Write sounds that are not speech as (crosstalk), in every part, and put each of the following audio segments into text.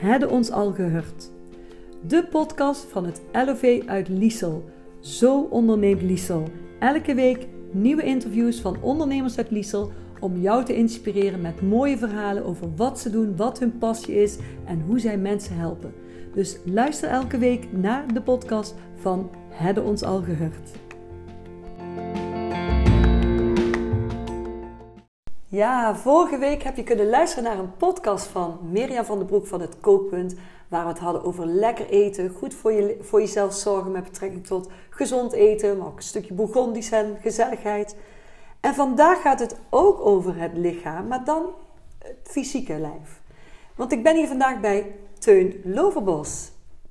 Hadden ons al gehoord. De podcast van het LOV uit Liesel. Zo onderneemt Liesel. Elke week nieuwe interviews van ondernemers uit Liesel om jou te inspireren met mooie verhalen over wat ze doen, wat hun passie is en hoe zij mensen helpen. Dus luister elke week naar de podcast van Hadden ons al gehoord. Ja, vorige week heb je kunnen luisteren naar een podcast van Mirjam van den Broek van het Kookpunt. Waar we het hadden over lekker eten, goed voor, je, voor jezelf zorgen met betrekking tot gezond eten, maar ook een stukje Bourgondisch en gezelligheid. En vandaag gaat het ook over het lichaam, maar dan het fysieke lijf. Want ik ben hier vandaag bij Teun Loverbos.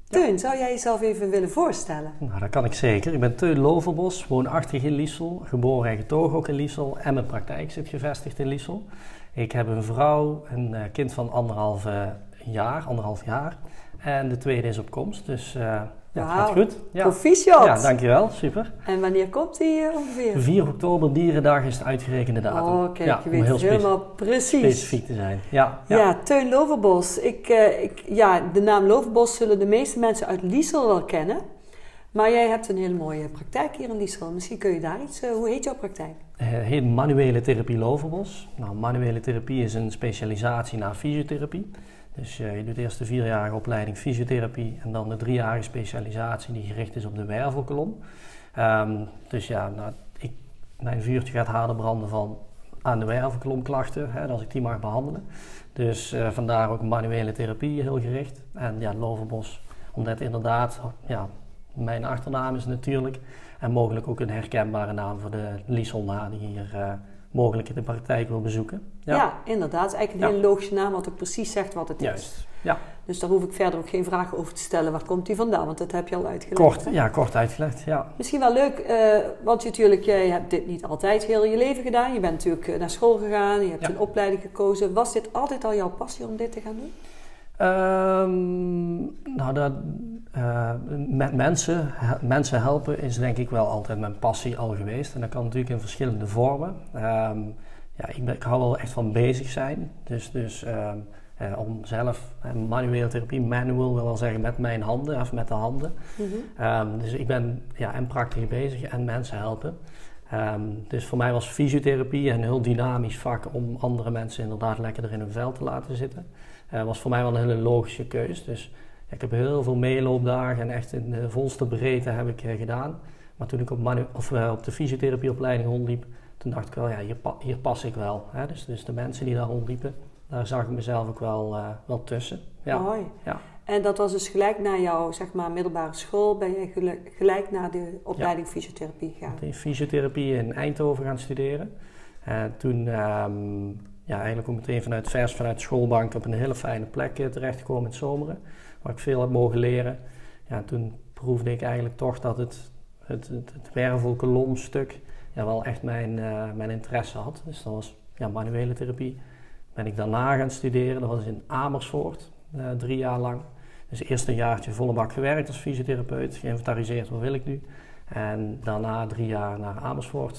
Teun, zou jij jezelf even willen voorstellen? Nou, dat kan ik zeker. Ik ben Teun Loverbos, woonachtig in Liesel, geboren en getogen ook in Liesel en mijn praktijk zit gevestigd in Liesel. Ik heb een vrouw, een eh, kind van anderhalf jaar, anderhalf jaar en de tweede is op komst, dus uh, ja, het gaat goed. Ja. Proficiat! Ja, dankjewel, super. En wanneer komt die uh, ongeveer? 4 oktober, Dierendag, is de uitgerekende datum. Oh, kijk, ja, je weet heel helemaal precies. Specifiek te zijn, ja. Ja, ja Teun Loverbos. Ik, uh, ik, ja, de naam Loverbos zullen de meeste mensen uit Liesel wel kennen. Maar jij hebt een hele mooie praktijk hier in Liesel. Misschien kun je daar iets... Uh, hoe heet jouw praktijk? Het heet manuele therapie Loverbos. Nou, manuele therapie is een specialisatie naar fysiotherapie. Dus uh, je doet eerst de vierjarige opleiding fysiotherapie en dan de driejarige specialisatie die gericht is op de wervelkolom. Um, dus ja, nou, ik, mijn vuurtje gaat harder branden van aan de wervelkolomklachten, hè, als ik die mag behandelen. Dus uh, vandaar ook manuele therapie heel gericht. En ja, Loverbos, omdat inderdaad, ja, mijn achternaam is natuurlijk en mogelijk ook een herkenbare naam voor de Lieselna die hier uh, mogelijk in de praktijk wil bezoeken. Ja, ja inderdaad. Eigenlijk een hele logische naam, wat ook precies zegt wat het Juist. is. Ja. Dus daar hoef ik verder ook geen vragen over te stellen. Waar komt die vandaan? Want dat heb je al uitgelegd. Kort, ja, kort uitgelegd, ja. Misschien wel leuk, uh, want je, natuurlijk, jij hebt dit niet altijd heel je leven gedaan. Je bent natuurlijk eh, naar school gegaan, je hebt een opleiding gekozen. Was dit altijd al jouw passie om dit te gaan doen? Um, nou, dat, uh, met mensen, mensen helpen is denk ik wel altijd mijn passie al geweest. En dat kan natuurlijk in verschillende vormen. Um, ja, ik, ben, ik hou wel echt van bezig zijn. Dus, dus um, uh, om zelf, uh, manuele therapie, manual wil wel zeggen met mijn handen of met de handen. Mm -hmm. dus ik ben ja, en praktisch bezig en mensen helpen. dus voor mij was fysiotherapie een heel dynamisch vak om andere mensen inderdaad lekker er in hun vel te laten zitten. Uh, was voor mij wel een hele logische keus. Dus ik heb heel veel meeloopdagen en echt in de volste breedte heb ik uh, gedaan. Maar toen ik op, manu- of, uh, op de fysiotherapieopleiding rondliep, toen dacht ik wel, ja, hier, pa- hier pas ik wel. Hè? Dus, dus de mensen die daar rondliepen, daar zag ik mezelf ook wel, wel tussen. Ja. Mooi. Ja. En dat was dus gelijk na jouw zeg maar, middelbare school, ben je gelijk, gelijk naar de opleiding ja. fysiotherapie gegaan? Ik ben fysiotherapie in Eindhoven gaan studeren. En toen um, ja, eigenlijk ook meteen vanuit vers vanuit de schoolbank op een hele fijne plek uh, terechtgekomen in Zomeren. Waar ik veel heb mogen leren. Ja, toen proefde ik eigenlijk toch dat het, het, het, wervelkolomstuk ja, wel echt mijn, uh, mijn interesse had. Dus dat was ja, manuele therapie. Ben ik daarna gaan studeren. Dat was in Amersfoort, uh, drie jaar lang. Dus eerst een jaartje volle bak gewerkt als fysiotherapeut. Geïnventariseerd, wat wil ik nu? En daarna drie jaar naar Amersfoort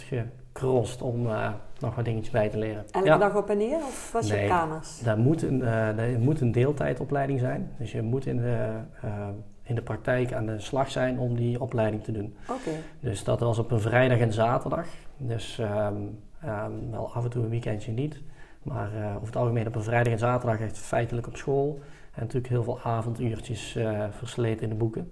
gekrost om uh, nog wat dingetjes bij te leren. Elke ja. dag op en neer of was nee, je kamers? Dat moet, een, uh, dat moet een deeltijdopleiding zijn. Dus je moet in de, uh, in de praktijk aan de slag zijn om die opleiding te doen. Okay. Dus dat was op een vrijdag en zaterdag. Dus um, um, wel af en toe een weekendje niet. Maar over het algemeen op een vrijdag en zaterdag echt feitelijk op school. En natuurlijk heel veel avonduurtjes versleten in de boeken.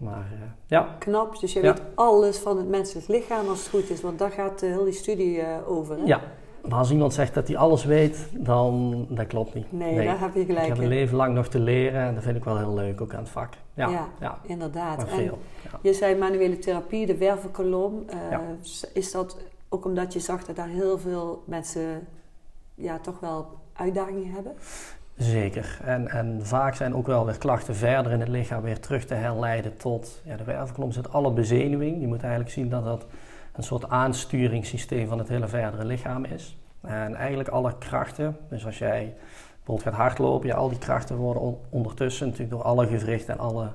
Maar uh, ja. Knap, dus je ja. weet alles van het menselijk lichaam als het goed is, want daar gaat uh, heel die studie uh, over. Hè? Ja, maar als iemand zegt dat hij alles weet, dan dat klopt niet. Nee, nee. daar heb je gelijk Ik heb een leven lang nog te leren en dat vind ik wel heel leuk, ook aan het vak. Ja, ja, ja. inderdaad. Maar veel. En je zei manuele therapie, de wervelkolom. Is dat ook omdat je zag dat daar heel veel mensen ja, toch wel uitdagingen hebben? Zeker. En, en vaak zijn ook wel weer klachten verder in het lichaam weer terug te herleiden tot ja, de wervelkolom zit alle bezenuwing. Je moet eigenlijk zien dat dat een soort aansturingssysteem van het hele verdere lichaam is. En eigenlijk alle krachten, dus als jij bijvoorbeeld gaat hardlopen, ja, al die krachten worden on ondertussen natuurlijk door alle gewrichten en alle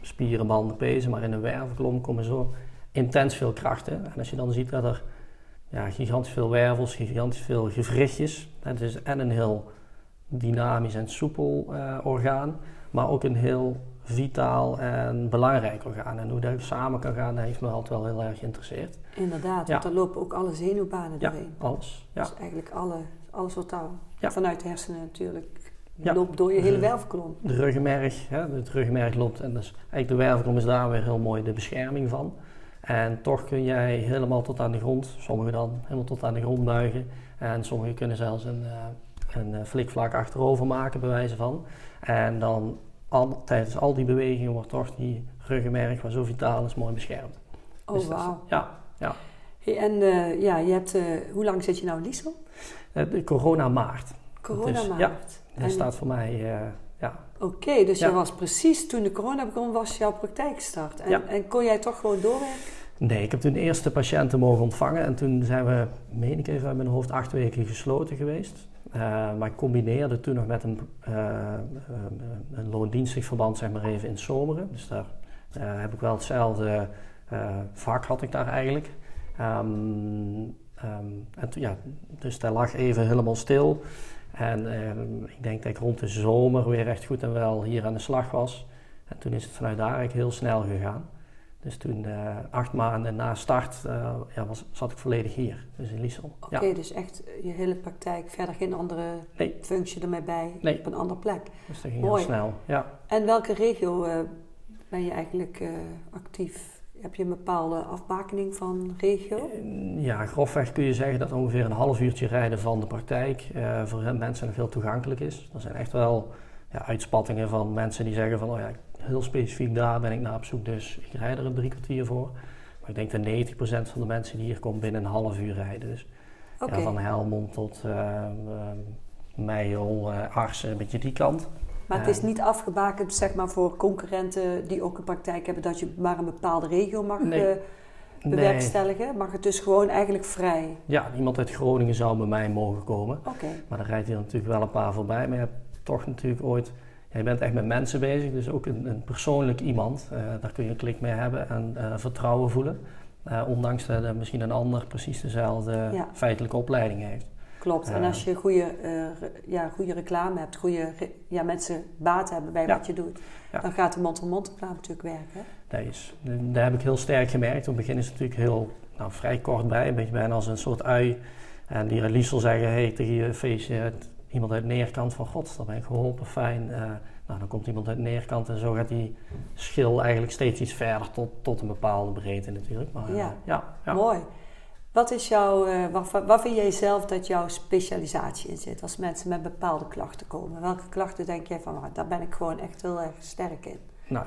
spieren, banden, pezen, maar in de wervelkolom komen zo intens veel krachten. En als je dan ziet dat er ja, gigantisch veel wervels, gigantisch veel gewrichtjes, het is en een heel dynamisch en soepel uh, orgaan, maar ook een heel vitaal en belangrijk orgaan. En hoe dat samen kan gaan, dat heeft me altijd wel heel erg geïnteresseerd. Inderdaad, want er lopen ook alle zenuwbanen doorheen. Ja, alles. Ja. Dus eigenlijk alle, alles wat daar vanuit de hersenen natuurlijk loopt door je hele wervelkolom. De ruggenmerg, hè, het ruggenmerg loopt en dus eigenlijk de wervelkolom is daar weer heel mooi de bescherming van. En toch kun jij helemaal tot aan de grond, sommigen dan helemaal tot aan de grond buigen. En sommigen kunnen zelfs een, uh, een flikvlak achterover maken, bij wijze van. En dan al, tijdens al die bewegingen wordt toch die ruggenmerg, waar zo vitaal is, mooi beschermd. Oh, dus wauw. Ja, ja. Hey, en uh, ja, je hebt, uh, hoe lang zit je nou in Liesel? de corona maart. Corona dus, maart. Ja, dat staat voor mij, ja. Oké, dus je was precies toen de corona begon, was jouw praktijk gestart. En, en kon jij toch gewoon doorwerken? Nee, ik heb toen de eerste patiënten mogen ontvangen en toen zijn we, meen ik even uit mijn hoofd, acht weken gesloten geweest. Uh, maar ik combineerde toen nog met een, uh, een loondienstig verband, zeg maar even in Zomeren. Dus daar heb ik wel hetzelfde vak had ik daar eigenlijk. Um, um, en ja, dus daar lag even helemaal stil. En ik denk dat ik rond de zomer weer echt goed en wel hier aan de slag was. En toen is het vanuit daar eigenlijk heel snel gegaan. Dus toen, uh, acht maanden na start, uh, ja, was, zat ik volledig hier, dus in Liesel. Oké, ja. dus echt je hele praktijk, verder geen andere nee. functie ermee bij, nee. op een andere plek. Dus dat ging Mooi. heel snel, ja. En welke regio uh, ben je eigenlijk actief? Heb je een bepaalde afbakening van regio? Ja, grofweg kun je zeggen dat ongeveer een half uurtje rijden van de praktijk voor mensen heel toegankelijk is. Er zijn echt wel ja, uitspattingen van mensen die zeggen van, oh ja, heel specifiek daar ben ik naar op zoek, dus ik rijd er een drie kwartier voor. Maar ik denk dat 90% van de mensen die hier komen binnen een half uur rijden. Dus okay. ja, van Helmond tot uh, Meijel, uh, Arsen, een beetje die kant. Maar het is niet afgebakend zeg maar, voor concurrenten die ook een praktijk hebben dat je maar een bepaalde regio mag nee. bewerkstelligen. Nee. Mag het dus gewoon eigenlijk vrij? Ja, iemand uit Groningen zou bij mij mogen komen. Okay. Maar dan rijdt hier natuurlijk wel een paar voorbij. Maar je hebt toch natuurlijk ooit je bent echt met mensen bezig, dus ook een, een persoonlijk iemand. Uh, daar kun je een klik mee hebben en uh, vertrouwen voelen. Uh, ondanks dat misschien een ander precies dezelfde Ja. feitelijke opleiding heeft. Klopt, en Eh. als je goede, eh, ja, goede reclame hebt, goede ja, mensen baat hebben bij Ja. wat je doet, Ja. dan gaat de mond-to-mond reclame natuurlijk werken. Dat, is, dat heb ik heel sterk gemerkt. Op het begin is het natuurlijk heel nou, vrij kort bij, een beetje bijna als een soort ui. En die liefst zal zeggen hey, tegen je feestje, iemand uit Neerkant van God, dan ben ik geholpen, fijn. Eh, nou, dan komt iemand uit Neerkant en zo gaat die schil eigenlijk steeds iets verder tot, tot een bepaalde breedte natuurlijk. Maar, eh, Ja. ja, ja. Mooi. Wat is jouw, eh, wat, wat vind jij zelf dat jouw specialisatie in zit als mensen met bepaalde klachten komen? Welke klachten denk jij van, nou, daar ben ik gewoon echt heel erg sterk in? Nou,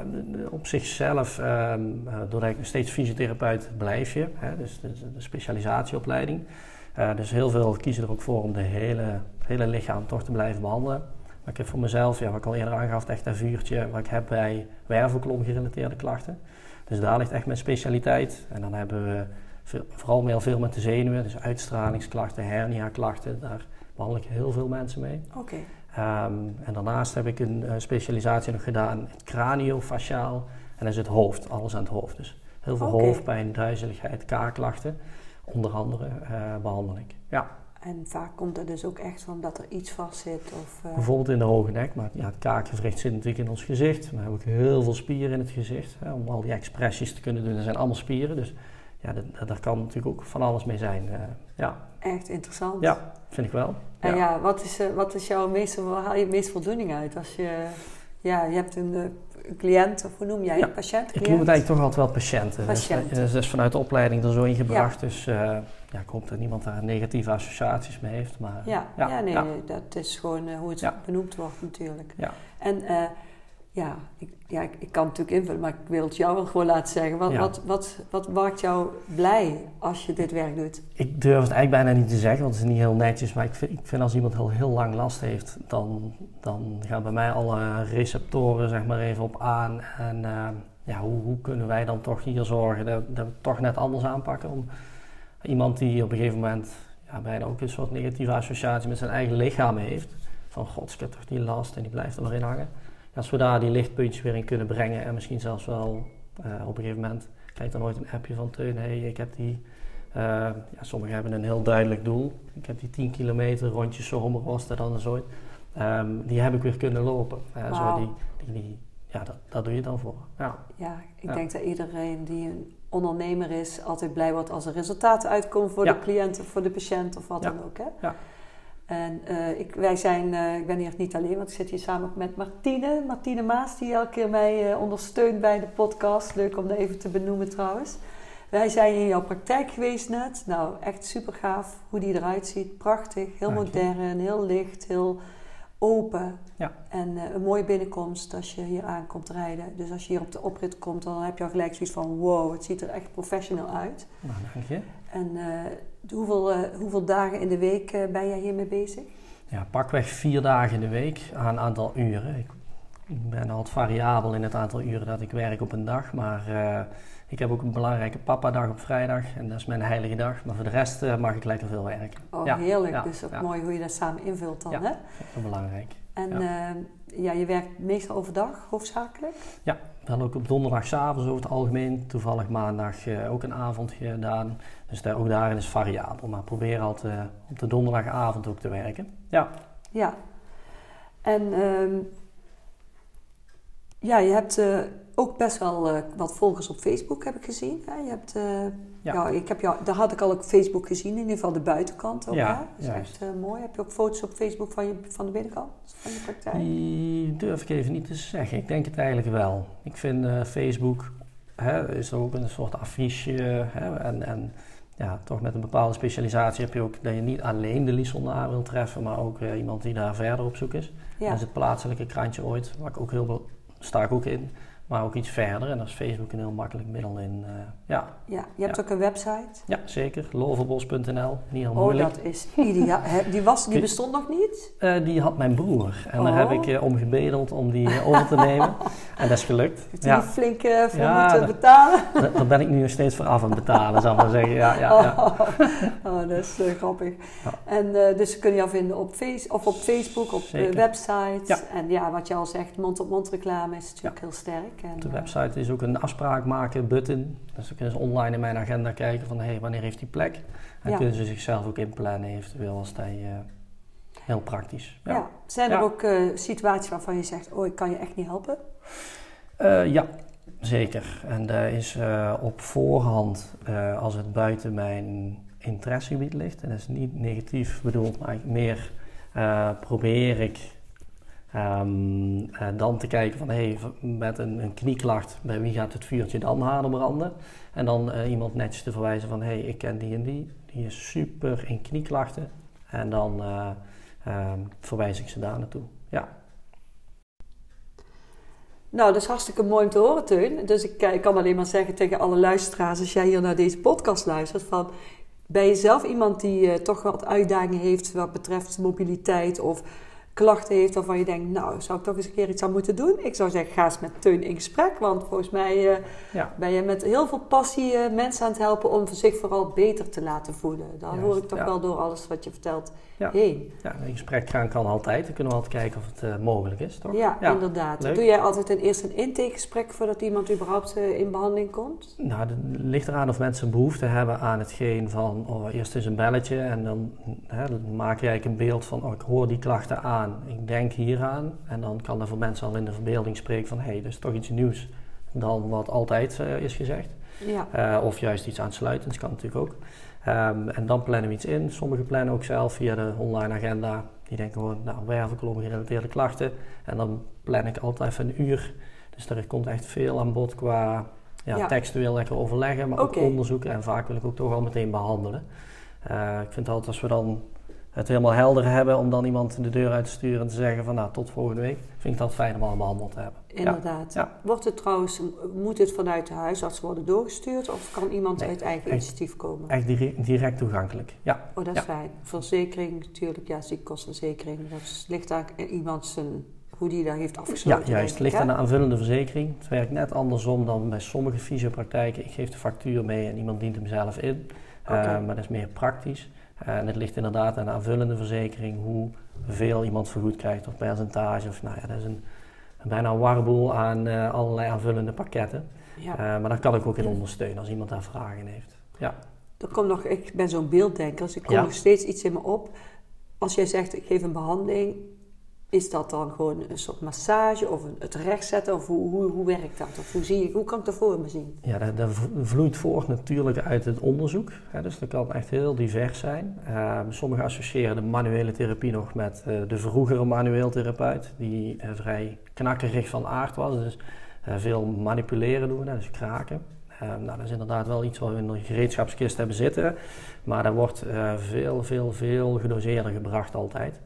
op zichzelf, ehm, eh, doordat ik nog steeds fysiotherapeut blijf je, hè, dus de, de specialisatieopleiding. Eh, dus heel veel kiezen er ook voor om de hele, het hele lichaam toch te blijven behandelen. Maar ik heb voor mezelf, ja, wat ik al eerder aangaf, echt een vuurtje wat ik heb bij wervelkolom gerelateerde klachten. Dus daar ligt echt mijn specialiteit. En dan hebben we veel- vooral heel veel met de zenuwen, dus uitstralingsklachten, hernia-klachten. Daar behandel ik heel veel mensen mee. Oké, Ehm, en daarnaast heb ik een eh, specialisatie nog gedaan in het craniofasciaal. En dat is het hoofd, alles aan het hoofd. Dus heel veel hoofdpijn, duizeligheid, kaakklachten, onder andere eh, behandel ik. Ja, en vaak komt er dus ook echt van dat er iets vast zit of... eh, bijvoorbeeld in de hoge nek, maar ja, het kaakgewricht zit natuurlijk in ons gezicht. We hebben ook heel veel spieren in het gezicht. Hè, om al die expressies te kunnen doen, dat zijn allemaal spieren. Dus ja, dat- daar kan natuurlijk ook van alles mee zijn. eh, ja. Echt interessant. ja, vind ik wel. En ja, wat is, wat is jouw meeste, waar haal je het meest voldoening uit? Als je, ja, je hebt een, eh, een cliënt, of hoe noem jij Ja, het? Patiënt? Ik noem het eigenlijk toch altijd wel patiënten. Patiënten. Dat is, dat is vanuit de opleiding er zo ingebracht. Dus eh, ja, ik hoop dat niemand daar negatieve associaties mee heeft. Maar, Ja, ja, nee, dat is gewoon eh, hoe het benoemd wordt natuurlijk. Ja. En eh, ja, ik, ja ik, ik kan het natuurlijk invullen, maar ik wil het jou wel gewoon laten zeggen. Wat, Ja. wat, wat, wat maakt jou blij als je dit werk doet? Ik durf het eigenlijk bijna niet te zeggen, want het is niet heel netjes. Maar ik vind, ik vind als iemand heel, heel lang last heeft, dan, dan gaan bij mij alle receptoren zeg maar even op aan. En eh, ja, hoe, hoe kunnen wij dan toch hier zorgen dat, dat we het toch net anders aanpakken? Om iemand die op een gegeven moment ja, bijna ook een soort negatieve associatie met zijn eigen lichaam heeft. Van god, ik heb toch die last en die blijft er maar in hangen. Als we daar die lichtpuntjes weer in kunnen brengen en misschien zelfs wel eh, op een gegeven moment krijg dan ooit een appje van Teun, hey, ik heb die, eh, ja, sommigen hebben een heel duidelijk doel. Ik heb die 10 kilometer rondje zomer was dat dan ooit. ehm, die heb ik weer kunnen lopen. Uh, zo die, die, die- ja, dat, dat doe je dan voor. Ja, Ja, ik Ja. denk dat iedereen die een ondernemer is altijd blij wordt als er resultaten uitkomen voor Ja. de cliënt of voor de patiënt of wat dan ook. Hè? En eh, ik, wij zijn, eh, ik ben hier niet alleen, want ik zit hier samen ook met Martine. Martine Maas, die elke keer mij eh, ondersteunt bij de podcast. Leuk om dat even te benoemen trouwens. Wij zijn in jouw praktijk geweest net. Nou, echt super gaaf hoe die eruit ziet. Prachtig, heel modern, heel licht, heel open. Ja. En eh, een mooie binnenkomst als je hier aankomt rijden. Dus als je hier op de oprit komt, dan heb je al gelijk zoiets van... wow, het ziet er echt professioneel uit. nou, dank je. En eh, hoeveel, eh, hoeveel dagen in de week ben jij hiermee bezig? Ja, pakweg vier dagen in de week aan een aantal uren. Ik ben altijd variabel in het aantal uren dat ik werk op een dag. Maar eh, ik heb ook een belangrijke papa-dag op vrijdag. En dat is mijn heilige dag. Maar voor de rest eh, mag ik lekker veel werken. Oh, Ja, heerlijk. ja, dus ook ja. mooi hoe je dat samen invult dan, Ja. hè? Dat is wel belangrijk. En Ja. ja. ja, je werkt meestal overdag, hoofdzakelijk? Wel ook op donderdagavond over het algemeen. Toevallig maandag eh, ook een avond gedaan. Dus daar, ook daarin is variabel. Maar probeer altijd eh, op de donderdagavond ook te werken. Ja, Ja. En ehm, ja, je hebt eh, ook best wel eh, wat volgers op Facebook, heb ik gezien. Hè? Je hebt, eh, Ja. ja. ik heb jou, daar had ik al op Facebook gezien, in ieder geval de buitenkant ook. Ja, hè? Dat is juist. echt mooi. Heb je ook foto's op Facebook van, je, van de binnenkant van je praktijk? die durf ik even niet te zeggen. Ik denk het eigenlijk wel. Ik vind Facebook hè, is ook een soort affiche. Hè, en, en ja, toch met een bepaalde specialisatie heb je ook dat je niet alleen de Liesondaar wil treffen, maar ook iemand die daar verder op zoek is. Ja. Dat is het plaatselijke krantje ooit, waar ik ook heel veel, sta ik ook in, maar ook iets verder. En daar is Facebook een heel makkelijk middel in. eh, ja. ja, je hebt Ja. ook een website. ja, zeker. Loverbos.nl, niet heel Oh, moeilijk. dat is ideaal. (laughs) Die, was, die Kun- bestond nog niet? Eh, die had mijn broer en daar Oh. heb ik eh, om gebedeld om die over te nemen. (laughs) En dat is gelukt. Heeft Ja, die flink voor Ja, moeten dat- betalen? (laughs) da- daar ben ik nu nog steeds voor af aan het betalen, zal ik maar zeggen. Ja, ja, ja. Oh, oh, dat is grappig. Ja. En dus ze kunnen jou vinden op, face, of op Facebook, op websites. Ja. En ja, wat je al zegt, mond-op-mond reclame is natuurlijk heel sterk. En, de eh, website is ook een afspraak maken button. Dus dan kunnen ze online in mijn agenda kijken van hey, wanneer heeft die plek. En Ja. kunnen ze zichzelf ook inplannen eventueel als dat eh, heel praktisch. ja. Ja. Zijn er Ja. ook eh, situaties waarvan je zegt, oh, ik kan je echt niet helpen? Ja, zeker. En dat is op voorhand als het buiten mijn interessegebied ligt. En dat is niet negatief bedoeld, maar meer probeer ik ehm, eh, dan te kijken van hey, met een, een knieklacht, bij wie gaat het vuurtje dan harder branden? En dan eh, iemand netjes te verwijzen van hey, ik ken die en die, die is super in knieklachten. En dan ehm, verwijs ik ze daar naartoe. Ja. Nou, dat is hartstikke mooi om te horen, Teun. Dus ik, ik kan alleen maar zeggen tegen alle luisteraars, als jij hier naar deze podcast luistert, van ben je zelf iemand die toch wat uitdagingen heeft wat betreft mobiliteit of klachten heeft waarvan je denkt, nou, zou ik toch eens een keer iets aan moeten doen? Ik zou zeggen, ga eens met Teun in gesprek, want volgens mij eh, Ja. ben je met heel veel passie eh, mensen aan het helpen om zich vooral beter te laten voelen. Juist, hoor ik toch ja. wel door alles wat je vertelt Ja. heen. Ja, in gesprek gaan kan altijd. Dan kunnen we altijd kijken of het eh, mogelijk is, toch? Ja, Ja, inderdaad. leuk. Doe jij altijd een, eerst een intakegesprek voordat iemand überhaupt eh, in behandeling komt? Nou, het ligt eraan of mensen behoefte hebben aan hetgeen van, oh, eerst is een belletje en dan, hè, dan maak je eigenlijk een beeld van, oh, ik hoor die klachten aan, ik denk hieraan. En dan kan er voor mensen al in de verbeelding spreken van, hé, hey, dat is toch iets nieuws dan wat altijd eh, is gezegd. Ja. Eh, of juist iets aansluitends, kan natuurlijk ook. Ehm, en dan plannen we iets in. Sommigen plannen ook zelf via de online agenda. Die denken gewoon, nou, wervelkolom gerelateerde klachten. En dan plan ik altijd even een uur. Dus er komt echt veel aan bod qua ja, Ja. textueel lekker overleggen, maar ook onderzoeken. En vaak wil ik ook toch al meteen behandelen. Eh, ik vind altijd als we dan het helemaal helder hebben om dan iemand de deur uit te sturen en te zeggen van nou tot volgende week, vind ik dat fijn om allemaal behandeld te hebben. Inderdaad. Ja. Wordt het trouwens, moet het vanuit de huisarts worden doorgestuurd of kan iemand Nee, uit eigen echt- initiatief komen? Echt dire- direct toegankelijk. Ja, Oh, dat is Ja. fijn. Verzekering natuurlijk, ja, ziektekostenverzekering. Dat ligt aan iemand zijn, hoe die daar heeft Ja, afgesloten. juist. denk Het ligt aan de aanvullende verzekering. Het werkt net andersom dan bij sommige fysiopraktijken. Ik geef de factuur mee en iemand dient hem zelf in. Eh, maar dat is meer praktisch. Eh, en het ligt inderdaad aan de aanvullende verzekering hoeveel iemand vergoed krijgt of percentage. Of, nou ja, dat is een, een bijna warboel aan eh, allerlei aanvullende pakketten. Ja. Eh, maar daar kan ik ook in ondersteunen als iemand daar vragen heeft. Ja, Er komt nog, ik ben zo'n beelddenker, dus ik kom Ja. nog steeds iets in me op. Als jij zegt, ik geef een behandeling, is dat dan gewoon een soort massage of een, het rechtzetten? Of hoe, hoe, werkt dat? Of hoe, zie ik, hoe kan ik dat voor me zien? Ja, dat, dat vloeit voort natuurlijk uit het onderzoek. Dus dat kan echt heel divers zijn. Uh, sommigen associëren de manuele therapie nog met uh, de vroegere manueel therapeut, die uh, vrij knakkerig van aard was. Dus veel manipuleren doen, dus kraken. nou, dat is inderdaad wel iets wat we in de gereedschapskist hebben zitten. Maar dat wordt veel, veel, veel gedoseerder gebracht altijd.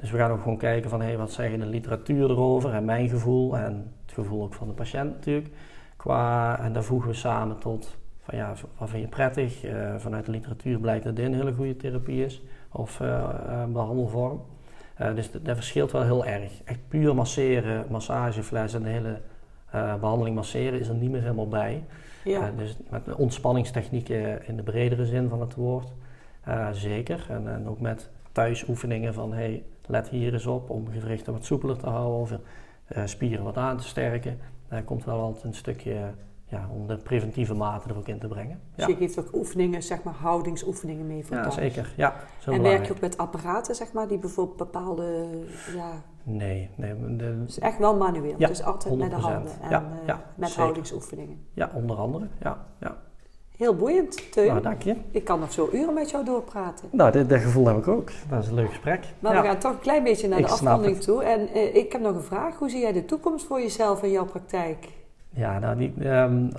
Dus we gaan ook gewoon kijken van hey, wat zeggen de literatuur erover en mijn gevoel en het gevoel ook van de patiënt natuurlijk. Qua, en daar voegen we samen tot van ja, wat vind je prettig? Uh, vanuit de literatuur blijkt dat dit een hele goede therapie is of uh, behandelvorm. Uh, dus dat, verschilt wel heel erg. Echt puur masseren, massagefles en de hele behandeling masseren is er niet meer helemaal bij. Ja. dus met ontspanningstechnieken in de bredere zin van het woord, zeker. En, en ook met thuisoefeningen van hey, let hier eens op om gewrichten wat soepeler te houden of uh, spieren wat aan te sterken. Daar komt wel altijd een stukje ja, om de preventieve maten er ook in te brengen. Dus je geeft ook oefeningen, zeg maar houdingsoefeningen mee voor Ja, zeker. Ja, en werk je ook met apparaten, zeg maar, die bijvoorbeeld bepaalde... Ja, nee, nee. De, het is echt wel manueel, ja, dus altijd met de handen en ja, uh, met zeker. houdingsoefeningen. Ja, onder andere, ja. ja. Heel boeiend, Teun. Nou, dank je. Ik kan nog zo uren met jou doorpraten. Nou, dit, dat gevoel heb ik ook. Dat is een leuk gesprek. Maar we gaan toch een klein beetje naar de afronding toe. En uh, ik heb nog een vraag. Hoe zie jij de toekomst voor jezelf en jouw praktijk? Ja, nou, die, um,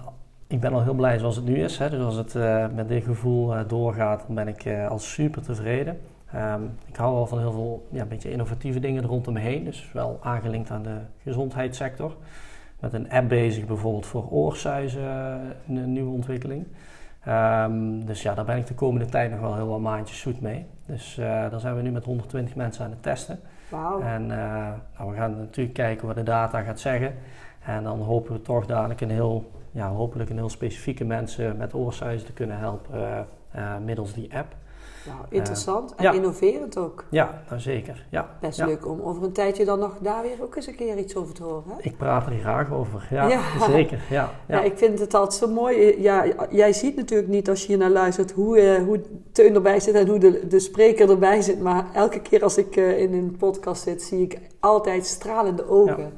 ik ben al heel blij zoals het nu is. Hè. Dus als het uh, met dit gevoel uh, doorgaat, dan ben ik al super tevreden. Um, ik hou wel van heel veel ja, een beetje innovatieve dingen rondom me heen. Dus wel aangelinkt aan de gezondheidssector. Met een app bezig bijvoorbeeld voor oorsuizen, een nieuwe ontwikkeling. Um, dus ja, daar ben ik de komende tijd nog wel heel wat maandjes zoet mee. Dus uh, daar zijn we nu met 120 mensen aan het testen. Wow. En uh, nou, we gaan natuurlijk kijken wat de data gaat zeggen. En dan hopen we toch dadelijk een heel, ja, hopelijk een heel specifieke mensen met oorsuizen te kunnen helpen uh, middels die app. Nou, interessant en innoverend ook. Ja, nou zeker. Ja. Best leuk om over een tijdje dan nog daar weer ook eens een keer iets over te horen. Hè? Ik praat er graag over, ja, (laughs) zeker. Ja, ja. ik vind het altijd zo mooi. Ja, jij ziet natuurlijk niet als je hier naar luistert hoe, uh, hoe Teun erbij zit en hoe de, de spreker erbij zit. Maar elke keer als ik uh, in een podcast zit, zie ik altijd stralende ogen.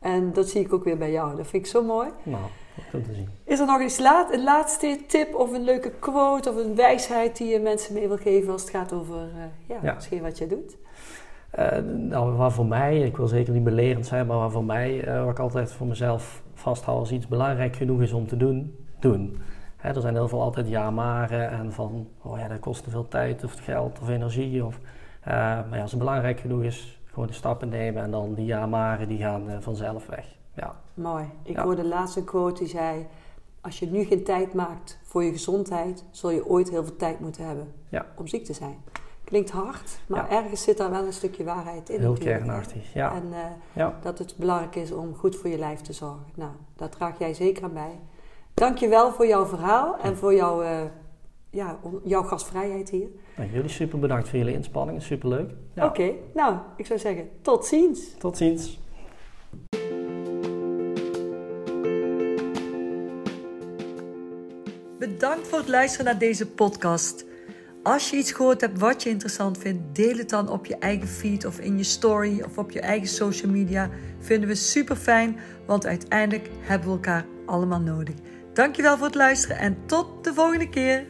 En dat zie ik ook weer bij jou. Dat vind ik zo mooi. Nou te zien. Is er nog iets laat, een laatste tip of een leuke quote of een wijsheid die je mensen mee wil geven als het gaat over uh, ja, ja. misschien wat jij doet? Uh, nou, waar voor mij, ik wil zeker niet belerend zijn, maar waar voor mij, uh, wat ik altijd voor mezelf vasthoud als iets belangrijk genoeg is om te doen, doen. Hè, er zijn heel veel altijd ja-maren en van, oh ja, dat kost te veel tijd of geld of energie. Of, maar ja, als het belangrijk genoeg is, gewoon de stappen nemen en dan die ja-maren die gaan vanzelf weg. Ja. Mooi. Ik hoorde laatst een quote die zei: Als je nu geen tijd maakt voor je gezondheid, zul je ooit heel veel tijd moeten hebben ja. om ziek te zijn. Klinkt hard, maar ergens zit daar wel een stukje waarheid in. Heel kernachtig, ja. En uh, dat het belangrijk is om goed voor je lijf te zorgen. Nou, daar draag jij zeker aan bij. Dank je wel voor jouw verhaal en voor jouw, uh, ja, jouw gastvrijheid hier. Nou, jullie super bedankt voor jullie inspanningen, superleuk. Ja. Oké, nou, ik zou zeggen tot ziens. Tot ziens. Bedankt voor het luisteren naar deze podcast. Als je iets gehoord hebt wat je interessant vindt, deel het dan op je eigen feed of in je story of op je eigen social media. Vinden we super fijn, want uiteindelijk hebben we elkaar allemaal nodig. Dankjewel voor het luisteren en tot de volgende keer.